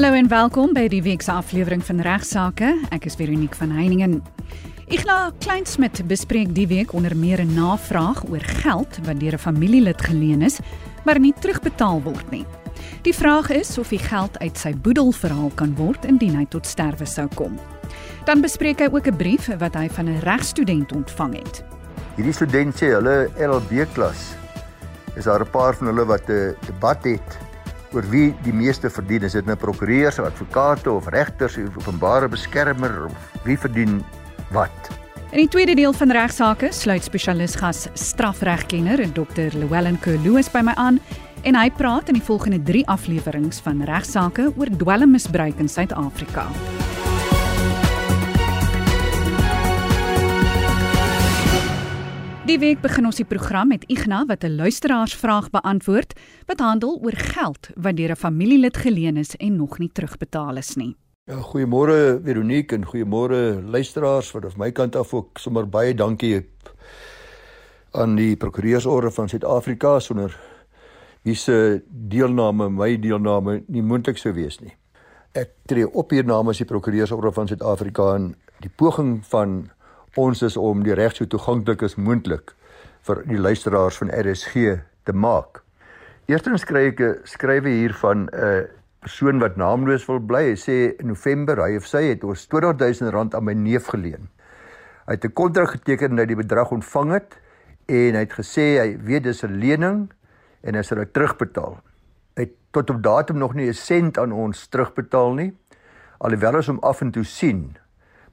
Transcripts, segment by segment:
Hallo en welkom by die week se aflewering van Regsake. Ek is Veronique van Heiningen. Ignas Kleinsmid bespreek die week onder meer 'n navraag oor geld wat deur 'n familielid geleen is, maar nie terugbetaal word nie. Die vraag is of die geld uit sy boedel verhaal kan word indien hy tot sterwe sou kom. Dan bespreek hy ook 'n brief wat hy van 'n regstudent ontvang het. Hierdie student sê hulle LLB klas is daar 'n paar van hulle wat 'n debat het oor wie die meeste verdien. Is dit nou prokureurs advokate of regters of openbare beskermer of wie verdien wat? In die tweede deel van regsaake sluit spesialis gas strafregkenner Dr. Llewellyn Kerloos by my aan en hy praat in die volgende 3 afleweringe van regsaake oor dwelmmisbruik in Suid-Afrika. Die week begin ons die program met Ignas wat 'n luisteraarsvraag beantwoord wat handel oor geld wat deur 'n familielid geleen is en nog nie terugbetaal is nie. Ja, goeiemôre Veronique en goeiemôre luisteraars wat van my kant af ook sommer baie dankie aan die prokureursorde van Suid-Afrika sonder wie se deelname my deelname nie moontlik sou wees nie. Ek tree op hier namens die prokureursorde van Suid-Afrika en die poging van ons is om die reg so toeganklik as moontlik vir die luisteraars van RSG te maak. Eerstens skryf ek 'n skrywe hier van 'n persoon wat naamloos wil bly. Hy sê in November hy of sy het ons 20000 rand aan my neef geleen. Hy het 'n kontrak geteken dat hy die bedrag ontvang het en hy het gesê hy weet dis 'n lening en hy sal dit terugbetaal. Hy het tot op datum nog nie 'n sent aan ons terugbetaal nie. Alhoewel ons hom af en toe sien,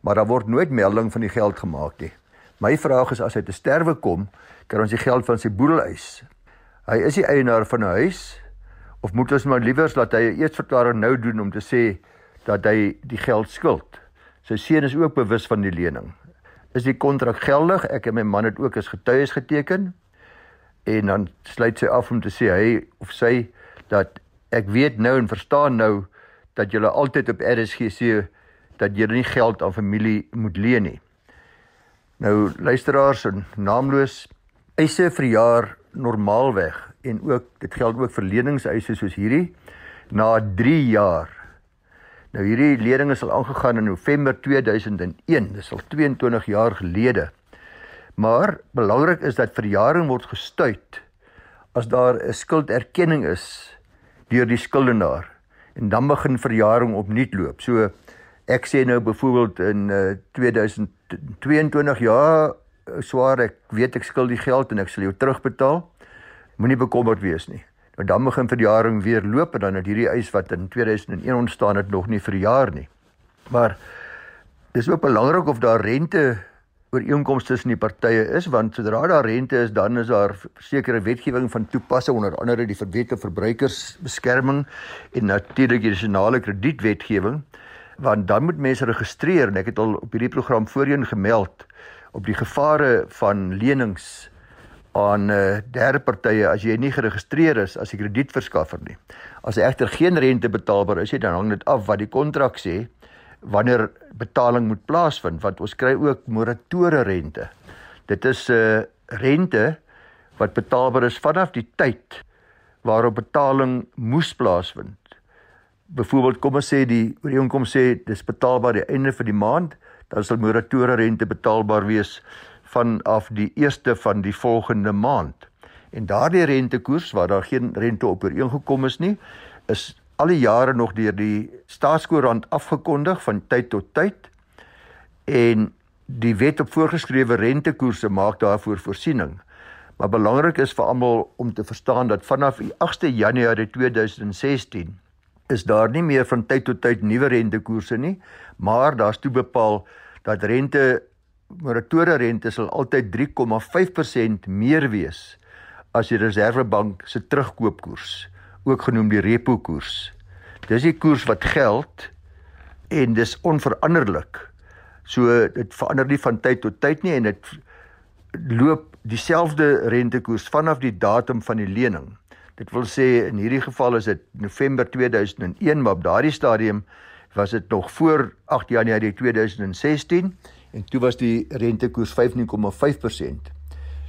maar daar word nooit melding van die geld gemaak nie. My vraag is as hy te sterwe kom, kan ons die geld van sy boedel eis. Hy is die eienaar van 'n huis of moet ons maar liewers laat hy 'n eersverklaring nou doen om te sê dat hy die geld skuld. Sy seun is ook bewus van die lening. Is die kontrak geldig? Ek en my man het ook as getuies geteken. En dan sluit sy af om te sê hy of sy dat ek weet nou en verstaan nou dat jy altyd op RSG sê dat jy nie geld aan familie moet leen nie. Nou luisteraars en naamloos eise vir jaar normaalweg en ook dit geld ook vir leningseise soos hierdie na 3 jaar. Nou hierdie lening is al aangegaan in November 2001, dis al 22 jaar gelede. Maar belangrik is dat verjaring word gestuit as daar 'n skulderkenning is deur die skuldenaar en dan begin verjaring opnuut loop. So Ek sê nou byvoorbeeld in uh, 2022 ja, swaar ek weet ek skuld die geld en ek sal jou terugbetaal. Moenie bekommerd wees nie. Nou dan begin verjaring weer loop en dan het hierdie eis wat in 2001 ontstaan het nog nie verjaar nie. Maar dis ook belangrik of daar rente ooreenkomste tussen die partye is want sodra daar rente is dan is daar sekere wetgewing van toepassing onder andere die verbeterde verbruikersbeskerming en natuurlik die nasionale kredietwetgewing want dan moet mense registreer en ek het al op hierdie program voorheen gemeld op die gevare van lenings aan uh, derde partye as jy nie geregistreer is as 'n kredietverskaffer nie. As egter geen rente betaalbaar is, dan hang dit af wat die kontrak sê wanneer betaling moet plaasvind want ons kry ook moratoriese rente. Dit is 'n uh, rente wat betaalbaar is vanaf die tyd waarop betaling moes plaasvind byvoorbeeld kom ons sê die ooreenkoms sê dis betaalbaar die einde van die maand, dan sal moratoriese rente betaalbaar wees vanaf die eerste van die volgende maand. En daardie rentekoers waar daar geen rente op ooreengekom is nie, is al die jare nog deur die staatskoerant afgekondig van tyd tot tyd. En die wet op voorgeskrewe rentekoerse maak daarvoor voorsiening. Maar belangrik is vir almal om te verstaan dat vanaf die 8de Januarie 2016 is daar nie meer van tyd tot tyd nuwe rentekoerse nie, maar daar's toe bepaal dat rente moratoriese rente sal altyd 3,5% meer wees as die Reserwebank se terugkoopkoers, ook genoem die repo koers. Dis die koers wat geld en dis onveranderlik. So dit verander nie van tyd tot tyd nie en dit loop dieselfde rentekoers vanaf die datum van die lening. Dit wil sê in hierdie geval is dit November 2001, maar op daardie stadium was dit nog voor 8 Januarie 2016 en toe was die rentekoers 15,5%.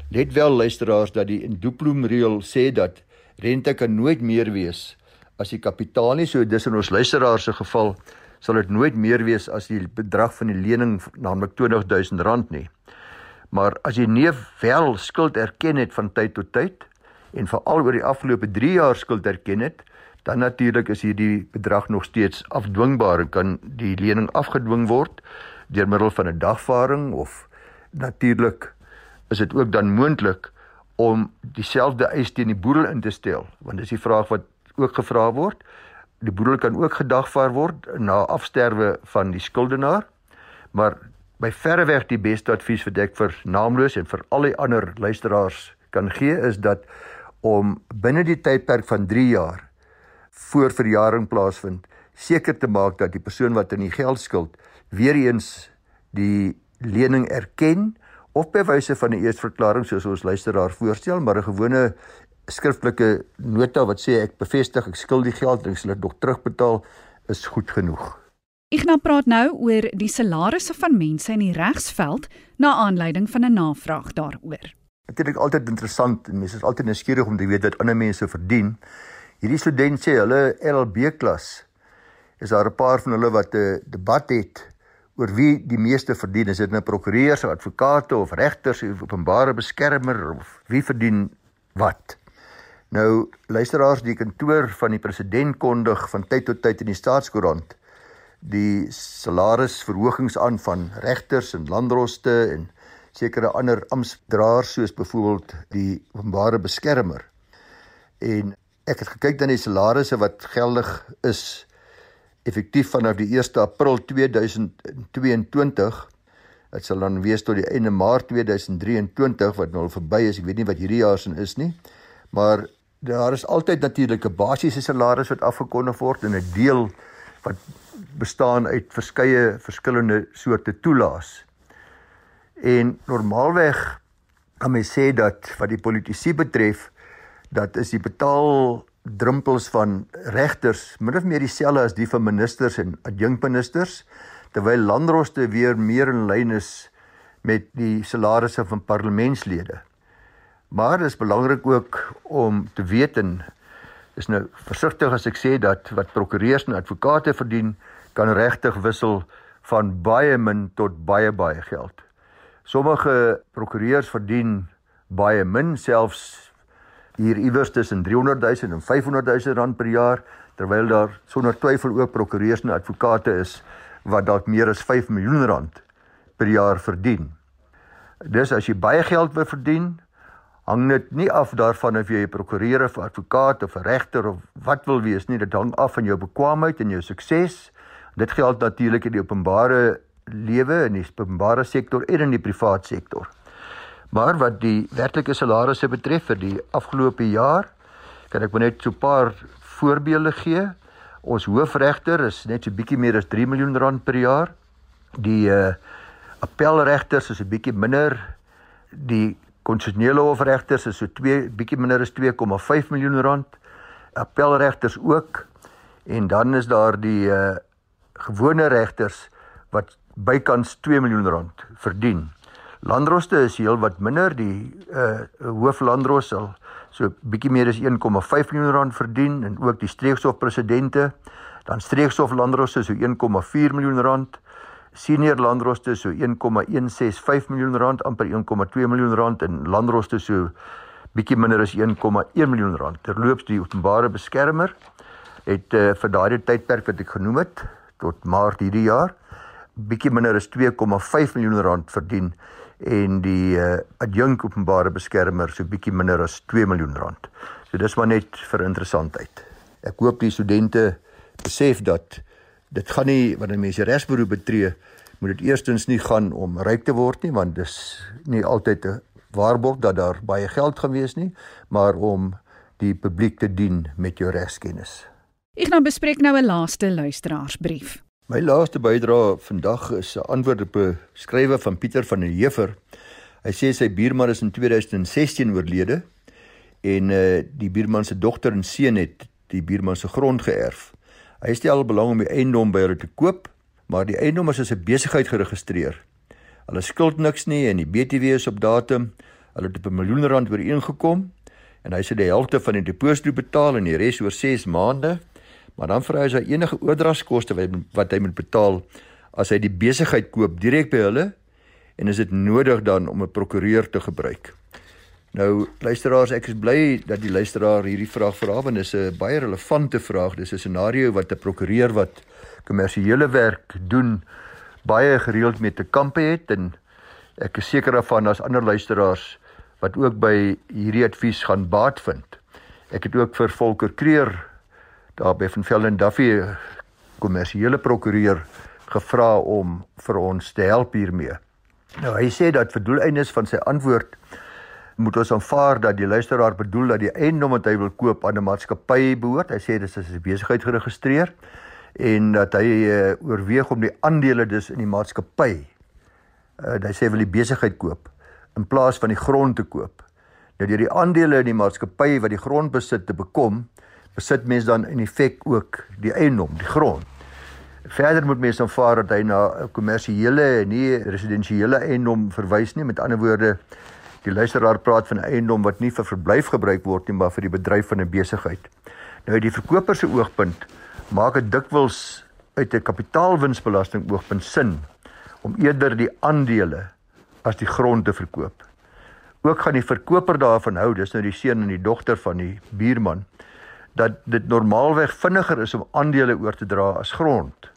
Let wel luisteraars dat die Induploom reël sê dat rente kan nooit meer wees as die kapitaal nie so dis in ons luisteraar se geval sal dit nooit meer wees as die bedrag van die lening naamlik R20000 nie. Maar as jy nie wel skuld erken het van tyd tot tyd en veral oor die afgelope 3 jaar skuld erken het, dan natuurlik is hierdie bedrag nog steeds afdwingbaar en kan die lening afgedwing word deur middel van 'n dagvaarding of natuurlik is dit ook dan moontlik om dieselfde eis teen die boedel in te stel want dis die vraag wat ook gevra word. Die boedel kan ook gedagvaar word na afsterwe van die skuldenaar maar by verreweg die beste advies vir dek vir naamloos en vir al die ander luisteraars kan gee is dat om binne die tydperk van 3 jaar voor verjaring plaasvind seker te maak dat die persoon wat in die geld skuld weer eens die lening erken of by wyse van 'n eersverklaring soos ons luisteraar voorstel, maar 'n gewone skriftelike nota wat sê ek bevestig ek skuld die geld en ek sal dit nog terugbetaal is goed genoeg. Nou praat nou oor die salarisse van mense in die regsveld na aanleiding van 'n navraag daaroor. Is altyd interessant en mense is altyd nuuskierig om te weet wat ander mense verdien. Hierdie student sê hulle LLB klas is daar 'n paar van hulle wat 'n debat het oor wie die meeste verdien. Is dit nou prokureurs of advokate of regters of openbare beskermer of wie verdien wat? Nou luisteraars, die kantoor van die president kondig van tyd tot tyd in die staatskoerant die salarisverhogings aan van regters en landdroste en sekere ander amptdraers soos byvoorbeeld die openbare beskermer. En ek het gekyk dan die salarisse wat geldig is effektief vanaf die 1 April 2022 dit sal dan wees tot die einde Maart 2023 wat nou al verby is. Ek weet nie wat hierdie jaar se is nie. Maar daar is altyd natuurlik 'n basiese salaris wat afgekondig word en 'n deel wat bestaan uit verskeie verskillende soorte toelaas en normaalweg kan mens sê dat wat die politici betref dat is die betaal drempels van regters min of meer dieselfde as die van ministers en adjunkministers terwyl landroste weer meer in lyn is met die salarisse van parlementslede. Maar dit is belangrik ook om te weet en is nou versigtig as ek sê dat wat prokureurs en advokate verdien kan regtig wissel van baie min tot baie baie geld. Sommige prokureurs verdien baie min selfs hier iewers tussen 300 000 en 500 000 rand per jaar terwyl daar sonder twyfel ook prokureurs en advokate is wat dalk meer as 5 miljoen rand per jaar verdien. Dis as jy baie geld wil verdien, hang dit nie af daarvan of jy 'n prokureur of advokaat of 'n regter of wat wil wees nie, dit hang af van jou bekwaamheid en jou sukses. Dit geld natuurlik in die openbare lewe in die openbare sektor en in die privaat sektor. Maar wat die werklike salarisse betref vir die afgelope jaar, kan ek net so 'n paar voorbeelde gee. Ons hoofregter is net so bietjie meer as 3 miljoen rand per jaar. Die uh appelregters is 'n bietjie minder. Die konstitusionele hofregters is so 2 bietjie minder as 2,5 miljoen rand. Appelregters ook. En dan is daar die uh gewone regters wat bykans 2 miljoen rand verdien. Landroste is heel wat minder die uh hooflandros sal so bietjie meer as 1,5 miljoen rand verdien en ook die streekshof presidente dan streekshof landroste so 1,4 miljoen rand senior landroste so 1,165 miljoen rand amper 1,2 miljoen rand en landroste so bietjie minder as 1,1 miljoen rand terloops die openbare beskermer het uh, vir daardie tydperk wat ek genoem het tot maart hierdie jaar bietjie minder as 2,5 miljoen rand verdien en die uh, adjunk openbare beskermer so bietjie minder as 2 miljoen rand. So dis maar net vir interessantheid. Ek hoop die studente besef dat dit gaan nie wanneer mense regsberoep betree moet dit eerstens nie gaan om ryk te word nie want dis nie altyd 'n waarborg dat daar baie geld gaan wees nie, maar om die publiek te dien met jou regskennis. Ek nou bespreek nou 'n laaste luisteraarsbrief. My laaste bydrae vandag is 'n antwoord op 'n skrywe van Pieter van der Heever. Hy sê sy buurman is in 2016 oorlede en uh die buurman se dogter en seun het die buurman se grond geërf. Hy stel belang om die eiendom by hulle te koop, maar die eiendom is as 'n besigheid geregistreer. Hulle skuld niks nie en die BTW is op datum. Hulle het op 'n miljoen rand ooreengekom en hy sê die helfte van die deposito betaal en die res oor 6 maande. Maar dan vra hy as hy enige oordragskoste wat hy moet betaal as hy die besigheid koop direk by hulle en is dit nodig dan om 'n prokureur te gebruik. Nou luisteraars, ek is bly dat die luisteraar hierdie vraag vra want dit is 'n baie relevante vraag. Dis 'n scenario wat 'n prokureur wat kommersiële werk doen baie gereeld met te kampe het en ek is seker daarvan as ander luisteraars wat ook by hierdie advies gaan baat vind. Ek het ook vir Volker Kreer daar by van Velden Duffy kommersiële prokureur gevra om vir ons te help hiermee. Nou hy sê dat vir doeleindes van sy antwoord moet ons aanvaar dat die luisteraar bedoel dat die eiendom wat hy wil koop aan 'n maatskappy behoort. Hy sê dis as 'n besigheid geregistreer en dat hy uh, oorweeg om die aandele dus in die maatskappy uh, hy sê wil die besigheid koop in plaas van die grond te koop. Nou deur die aandele in die maatskappy wat die grond besit te bekom, besit mens dan in effek ook die eiendom, die grond. Verder moet mense aanvaar dat hy na 'n kommersiële en nie residensiële eiendom verwys nie. Met ander woorde, die luisteraar praat van 'n eiendom wat nie vir verblyf gebruik word nie, maar vir die bedryf van 'n besigheid. Nou uit die verkoper se oogpunt maak dit dikwels uit 'n kapitaalwinsbelasting oogpunt sin om eerder die aandele as die grond te verkoop. Ook gaan die verkoper daarvan hou, dis nou die seun en die dogter van die buurman, dat dit normaalweg vinniger is om aandele oor te dra as grond.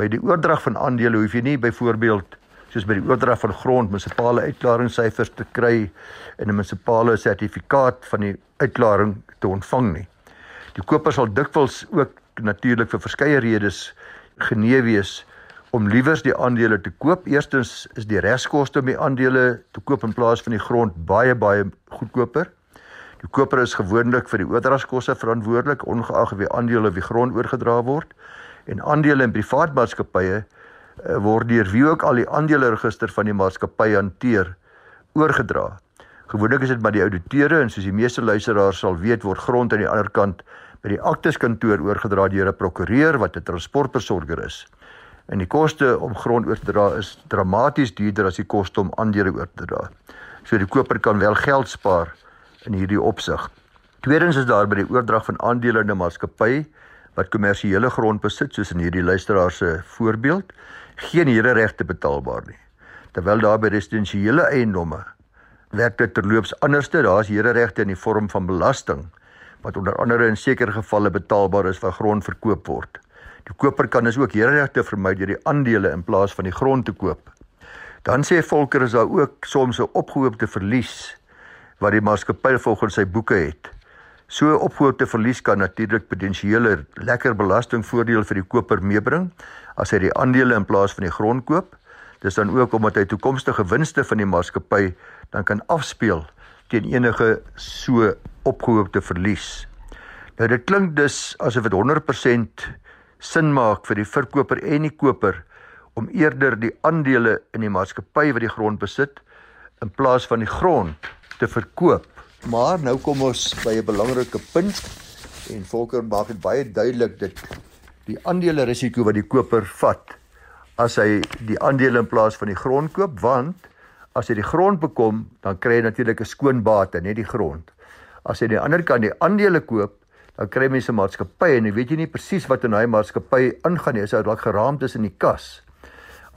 By die oordrag van aandele hoef jy nie byvoorbeeld soos by die oordrag van grond munisipale uitklaringssyfers te kry en 'n munisipale sertifikaat van die uitklaring te ontvang nie. Die koper sal dikwels ook natuurlik vir verskeie redes genee wees om liewers die aandele te koop. Eerstens is die regskoste om die aandele te koop in plaas van die grond baie baie goedkoper. Die koper is gewoonlik vir die oordragskoste verantwoordelik ongeag die aandele of die grond oorgedra word en aandele in privaat maatskappye uh, word deur wie ook al die aandeleregister van die maatskappy hanteer oorgedra. Gewoonlik is dit by die ouditeure en soos die meeste luisteraars sal weet word grond aan die ander kant by die akteskantoor oorgedra deur 'n prokureur wat 'n transportbesorger is. En die koste om grond oor te dra is dramaties duurder as die koste om aandele oor te dra. So die koper kan wel geld spaar in hierdie opsig. Tweedens is daar by die oordrag van aandele in 'n maatskappy wat kommersiële grond besit soos in hierdie luisteraar se voorbeeld geen hereregte betaalbaar nie. Terwyl daar by residensiële eiendomme werk dit terloops anderste, daar's hereregte in die vorm van belasting wat onder andere in sekere gevalle betaalbaar is waar grond verkoop word. Die koper kan dus ook hereregte vermy deur die aandele in plaas van die grond te koop. Dan sê Volker is daar ook soms 'n opgehoopte verlies wat die maatskappy volgens sy boeke het. So opgehoopte verlies kan natuurlik potensiële lekker belastingvoordeel vir die koper meebring as hy die aandele in plaas van die grond koop. Dis dan ook omdat hy toekomstige winste van die maatskappy dan kan afspeel teen enige so opgehoopte verlies. Nou dit klink dus asof dit 100% sin maak vir die verkoper en die koper om eerder die aandele in die maatskappy wat die grond besit in plaas van die grond te verkoop Maar nou kom ons by 'n belangrike punt en Volker maak dit baie duidelik dat die aandele risiko wat die koper vat as hy die aandele in plaas van die grond koop want as hy die grond bekom dan kry hy natuurlik 'n skoon bate net die grond. As hy aan die ander kant die aandele koop dan kry mense 'n maatskappy en jy weet jy nie presies wat in daai maatskappy aangaan nie. Is dit dalk geraamd in die kas?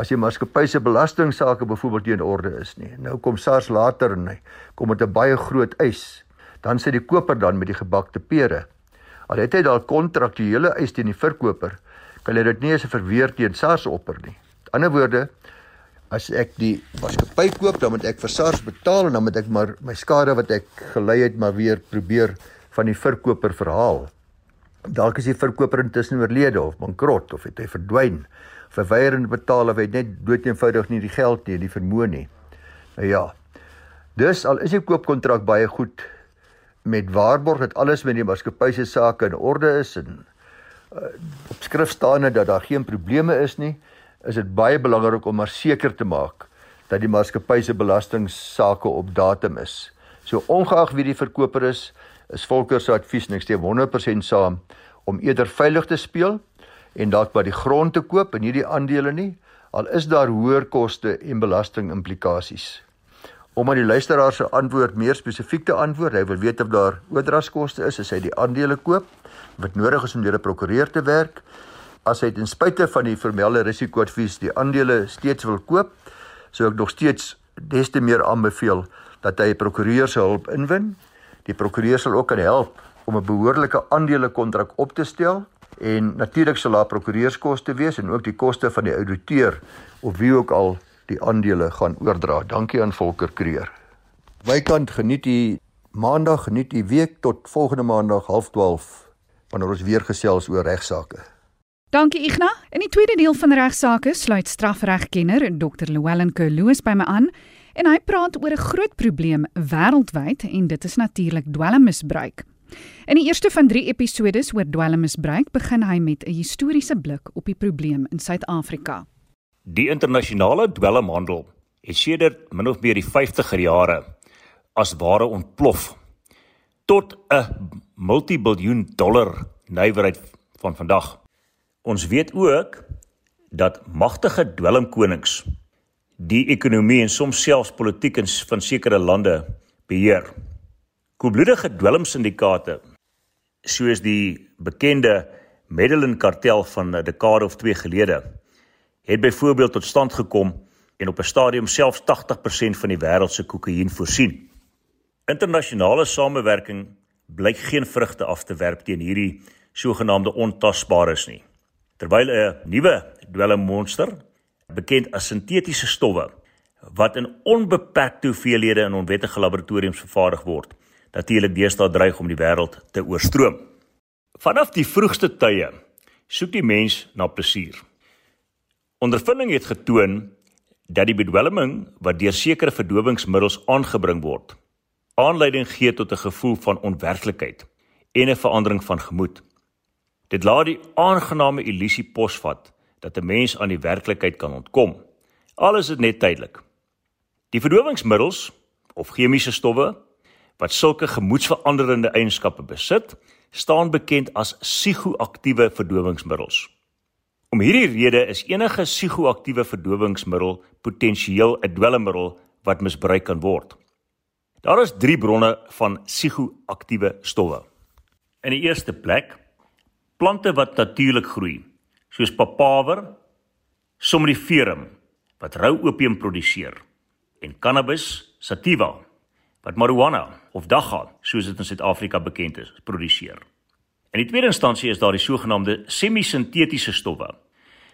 As jy maatskappy se belastingsaake byvoorbeeld teen orde is nie. Nou kom SARS later en hy kom met 'n baie groot eis. Dan sê die koper dan met die gebakte pere. Al het hy dalk kontraktuele eis teen die verkoper, kan hy dit nie as 'n verweer teen SARS opper nie. Met ander woorde, as ek die maatskappy koop, dan moet ek vir SARS betaal en dan moet ek maar my skade wat ek gelei het maar weer probeer van die verkoper verhaal. Dalk is die verkoper intussen oorlede of bankrot of het hy verdwyn verweier en betaal of hy net dood eenvoudig nie die geld nie, die vermoë nie. Nou ja. Dus al is die koopkontrak baie goed met waarborg dat alles met die maatskappy se sake in orde is en uh, op skrif staan dat daar geen probleme is nie, is dit baie belangrik om maar seker te maak dat die maatskappy se belastingsaake op datum is. So ongeag wie die verkoper is, is Volker se advies en ek steun 100% saam om eerder veilig te speel en dalk by die grond te koop en nie die aandele nie, al is daar hoër koste en belasting implikasies. Om aan die luisteraar se antwoord meer spesifiek te antwoord, hy wil weet of daar oordragskoste is as hy die aandele koop wat nodig is om deur 'n prokureur te werk. As hy ten spyte van die formele risikoadvies die aandele steeds wil koop, sou ek nog steeds des te meer aanbeveel dat hy 'n prokureur se hulp inwin. Die prokureur sal ook kan help om 'n behoorlike aandelekontrak op te stel en natuurlik sal daar prokureurskoste wees en ook die koste van die ouditeur of wie ook al die aandele gaan oordra. Dankie aan Volker Kreer. Wykant geniet u maandag, geniet u week tot volgende maandag 12:30 wanneer ons weer gesels oor regsaake. Dankie Igna. In die tweede deel van regsaake sluit strafregkenner Dr. Llewellyn Kerloos by my aan en hy praat oor 'n groot probleem wêreldwyd en dit is natuurlik dwelmmisbruik. In die eerste van 3 episodes oor dwelmmisbruik begin hy met 'n historiese blik op die probleem in Suid-Afrika. Die internasionale dwelmhandel het sedert min of meer die 50er jare as ware ontplof tot 'n multibiljoen dollar nywerheid van vandag. Ons weet ook dat magtige dwelmkonings die ekonomie en soms selfs politiek in van sekere lande beheer. Koelbloedige dwelmsyndikaate soos die bekende Medellin kartel van 'n dekade of 2 gelede het byvoorbeeld tot stand gekom en op 'n stadium selfs 80% van die wêreld se kokain voorsien. Internasionale samewerking blyk geen vrugte af te werp teen hierdie sogenaamde ontasbares nie. Terwyl 'n nuwe dwelmmonster bekend as sintetiese stowwe wat in onbeperkte hoeveelhede in onwettige laboratoriums vervaardig word, natuurlik deesdae dreig om die wêreld te oorstroom. Vanaf die vroegste tye soek die mens na plesier. Ondervinding het getoon dat die bedwelming wat deur sekere verdowingsmiddels aangebring word, aanleiding gee tot 'n gevoel van onwerklikheid en 'n verandering van gemoed. Dit laat die aangename illusie posvat dat 'n mens aan die werklikheid kan ontkom. Alles is net tydelik. Die verdowingsmiddels of chemiese stowwe wat sulke gemoedsveranderende eienskappe besit, staan bekend as psigoaktiewe verdowingsmiddels. Om hierdie rede is enige psigoaktiewe verdowingsmiddel potensieel 'n dwelmmiddel wat misbruik kan word. Daar is 3 bronne van psigoaktiewe stowwe. In die eerste plek plante wat natuurlik groei, soos papaver, somniferum wat rou opium produseer en cannabis sativa wat marijuana of dagga, soos dit in Suid-Afrika bekend is, produseer. In die tweede instansie is daar die sogenaamde semisintetiese stowwe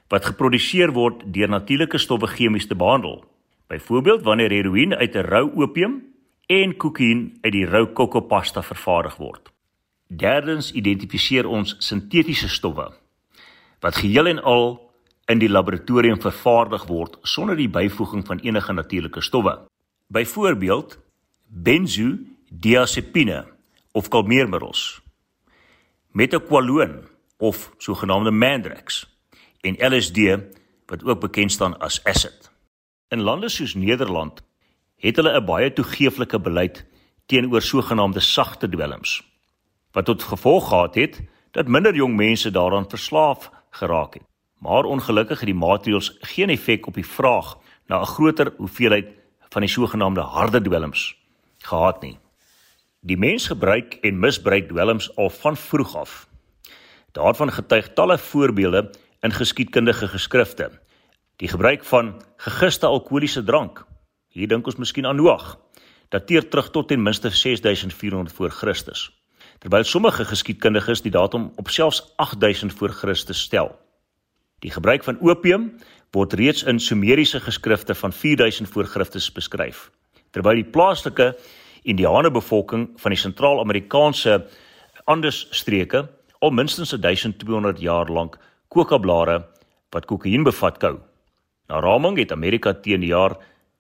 wat geproduseer word deur natuurlike stowwe chemies te behandel. Byvoorbeeld wanneer heroïne uit 'n rou opium en kokain uit die rou kokopasta vervaardig word. Derdens identifiseer ons sintetiese stowwe wat geheel en al in die laboratorium vervaardig word sonder die byvoeging van enige natuurlike stowwe. Byvoorbeeld benzodiazepine of kalmeermiddels metakwaloon of sogenaamde mandrax en LSD wat ook bekend staan as acid. In lande soos Nederland het hulle 'n baie toegeeflike beleid teenoor sogenaamde sagte dwelms wat tot gevolg gehad het dat minder jong mense daaraan verslaaf geraak het. Maar ongelukkig het die maatreëls geen effek op die vraag na 'n groter hoeveelheid van die sogenaamde harde dwelms gehad nie. Die mens gebruik en misbruik dwelms al van vroeg af. Daarvan getuig talle voorbeelde in geskiedkundige geskrifte. Die gebruik van gegiste alkoholiese drank. Hier dink ons miskien aan Noag. Dateer terug tot ten minste 6400 voor Christus. Terwyl sommige geskiedkundiges die datum op selfs 8000 voor Christus stel. Die gebruik van opium word reeds in Sumeriese geskrifte van 4000 voor Christus beskryf. Terwyl die plaaslike Indiane bevolking van die sentraal-Amerikaanse Andesstreke al minstens 1200 jaar lank kokablare wat kokain bevat kou. Na raming het Amerika teen die jaar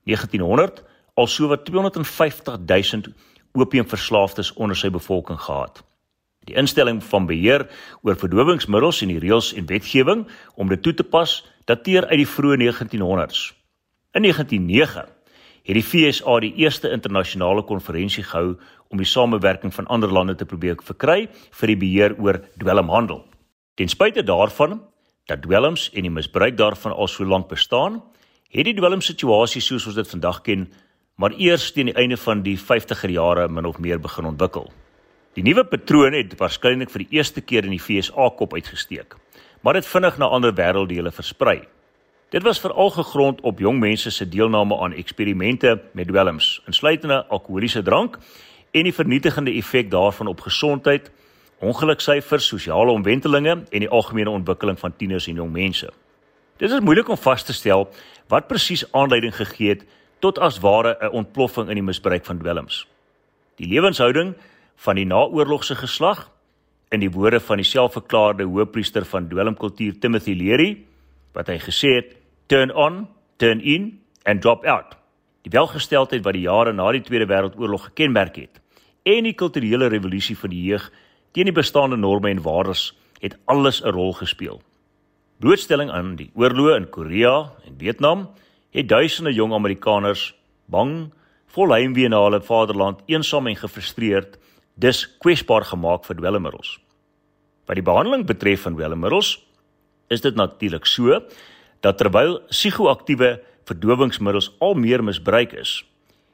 1900 al sowat 250 000 opiumverslaafdes onder sy bevolking gehad. Die instelling van beheer oor verdowingsmiddels en die reëls en wetgewing om dit toe te pas dateer uit die vroeë 1900s. In 1909 het die FSA die eerste internasionale konferensie gehou om die samewerking van ander lande te probeer verkry vir die beheer oor dwelmhandel. Ten spyte daarvan dat dwelms en die misbruik daarvan al so lank bestaan, het die dwelmsituasie soos ons dit vandag ken maar eers teen die einde van die 50er jare min of meer begin ontwikkel. Die nuwe patroon het waarskynlik vir die eerste keer in die FSA kop uitgesteek, maar dit vinnig na ander wêrelddele versprei. Dit was veral gegrond op jong mense se deelname aan eksperimente met dwelms, insluitende alkoholiese drank en die vernietigende effek daarvan op gesondheid, ongeluksyfers, sosiale omwentelinge en die algemene ontwikkeling van tieners en jong mense. Dit is moeilik om vas te stel wat presies aanleiding gegee het tot as ware 'n ontploffing in die misbruik van dwelms. Die lewenshouding van die naoorlogse geslag in die woorde van die selfverklaarde hoofpriester van dwelmkultuur Timothy Leary wat hy gesê het turn on, turn in and drop out. Die welgesteldheid wat die jare na die Tweede Wêreldoorlog gekenmerk het en die kulturele revolusie van die jeug teen die bestaande norme en waardes het alles 'n rol gespeel. Blootstelling aan die oorloë in Korea en Vietnam het duisende jong Amerikaners bang, vol heimwee na hulle vaderland, eensaam en gefrustreerd, dus kwesbaar gemaak vir dwelmmiddels. Wat die behandeling betref van dwelmmiddels, is dit natuurlik so dat terwyl psigoaktiewe verdowingsmiddels al meer misbruik is,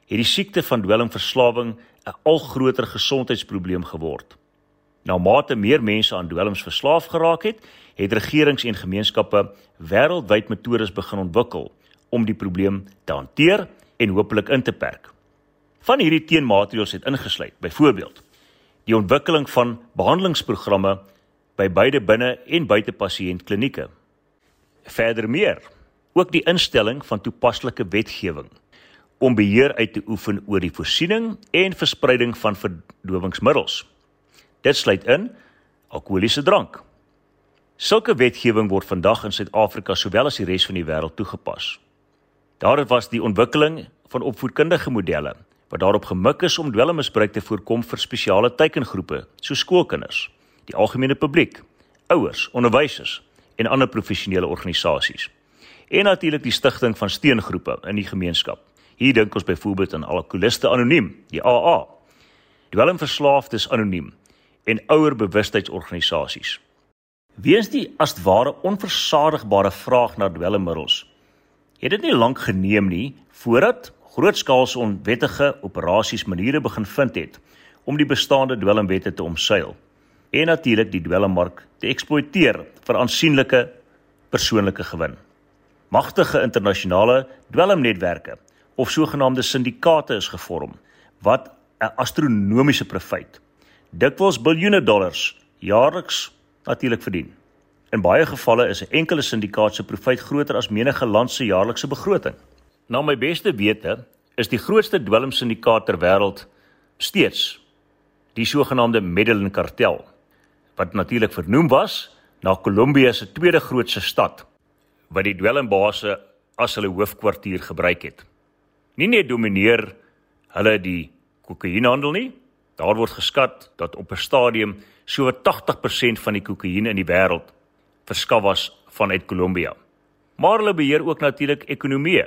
het die siekte van dwelmverslawing 'n al groter gesondheidsprobleem geword. Na mate meer mense aan dwelms verslaaf geraak het, het regerings en gemeenskappe wêreldwyd metodes begin ontwikkel om die probleem te hanteer en hopelik in te perk. Van hierdie teenmaatreëls het ingesluit, byvoorbeeld, die ontwikkeling van behandelingsprogramme by beide binne en buite pasiëntklinieke Verder meer, ook die instelling van toepaslike wetgewing om beheer uit te oefen oor die voorsiening en verspreiding van verdowingsmiddels. Dit sluit in alkoholiese drank. Sulke wetgewing word vandag in Suid-Afrika sowel as die res van die wêreld toegepas. Daar was die ontwikkeling van opvoedkundige modelle wat daarop gemik is om dwelmmisbruik te voorkom vir spesiale teikengroepe, so skoolkinders, die algemene publiek, ouers, onderwysers en ander professionele organisasies. En natuurlik die stigting van steengroepe in die gemeenskap. Hier dink ons byvoorbeeld aan Alkoholiste Anoniem, die AA. Dwelmverslaafdes Anoniem en ouer bewustheidsorganisasies. Weens die as ware onversadigbare vraag na dwelmmiddels, het dit nie lank geneem nie voordat grootskaalse onwettige operasies maniere begin vind het om die bestaande dwelmwette te omseil en natuurlik die dwelmmark te eksploiteer vir aansienlike persoonlike gewin. Magtige internasionale dwelmnetwerke of sogenaamde syndikaate is gevorm wat 'n astronomiese profiet, dikwels biljoene dollars jaarliks natuurlik verdien. In baie gevalle is 'n enkele syndikaat se profiet groter as menige land se jaarlikse begroting. Na my beste wete is die grootste dwelmsyndikaat ter wêreld steeds die sogenaamde Medellin kartel wat natuurlik vernoem was na Kolumbia se tweede grootste stad wat die dwelmbase as hulle hoofkwartier gebruik het. Nie net domineer hulle die kokainhandel nie, daar word geskat dat op 'n stadium so 80% van die kokain in die wêreld verskaf was vanuit Kolumbia. Maar hulle beheer ook natuurlik ekonomie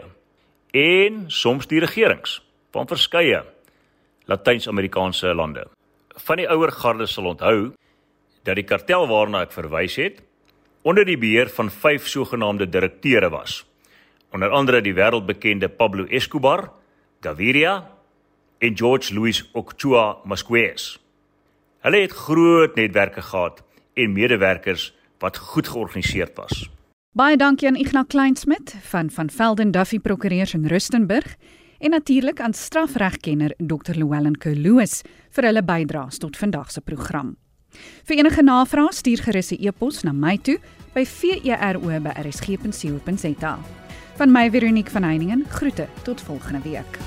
en soms die regerings van verskeie Latyns-Amerikaanse lande. Van die ouer garde sal onthou dat die kartel waarna ek verwys het onder die beheer van vyf sogenaamde direkteure was. Onder andere die wêreldbekende Pablo Escobar, Gaviria en George Luis Ochoa Masquez. Hulle het groot netwerke gehad en medewerkers wat goed georganiseerd was. Baie dankie aan Ignas Kleinsmid van van Velden Duffy Prokureurs in Rustenburg en natuurlik aan strafregkenner Dr. Llewellyn Kerloos vir hulle bydraes tot vandag se program. Vir enige navrae stuur gerus 'n e-pos na my toe by vero@rsg.co.za. Van my Veronique van Heiningen groete tot volgende week.